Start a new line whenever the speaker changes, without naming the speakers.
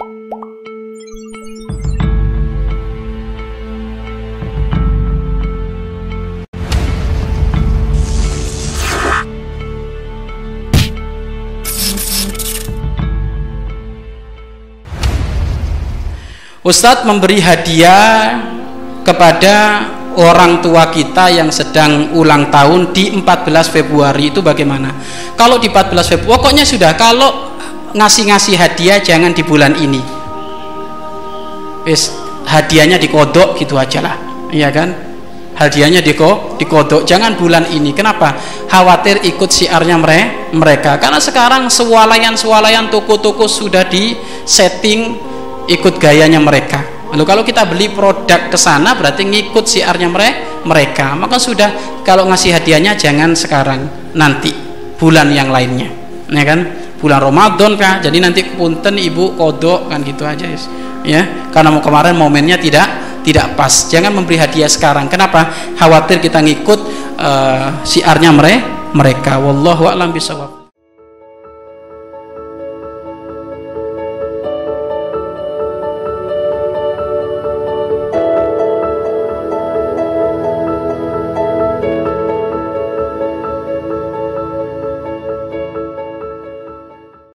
Ustadz memberi hadiah kepada orang tua kita yang sedang ulang tahun di 14 Februari itu bagaimana? Kalau di 14 Februari, pokoknya sudah kalau ngasih-ngasih hadiah jangan di bulan ini. Wis hadiahnya dikodok gitu aja lah, iya kan? Hadiahnya diko, dikodok, jangan bulan ini. Kenapa? Khawatir ikut siarnya mereka. Karena sekarang sewalayan-sewalayan toko-toko sudah di setting ikut gayanya mereka lalu kalau kita beli produk ke sana berarti ngikut siarnya mereka maka sudah kalau ngasih hadiahnya jangan sekarang nanti bulan yang lainnya ya kan bulan Ramadan kah? Jadi nanti punten ibu kodok kan gitu aja ya karena mau kemarin momennya tidak tidak pas. Jangan memberi hadiah sekarang. Kenapa? Khawatir kita ngikut uh, siarnya mereka mereka. Wallahu a'lam bisawab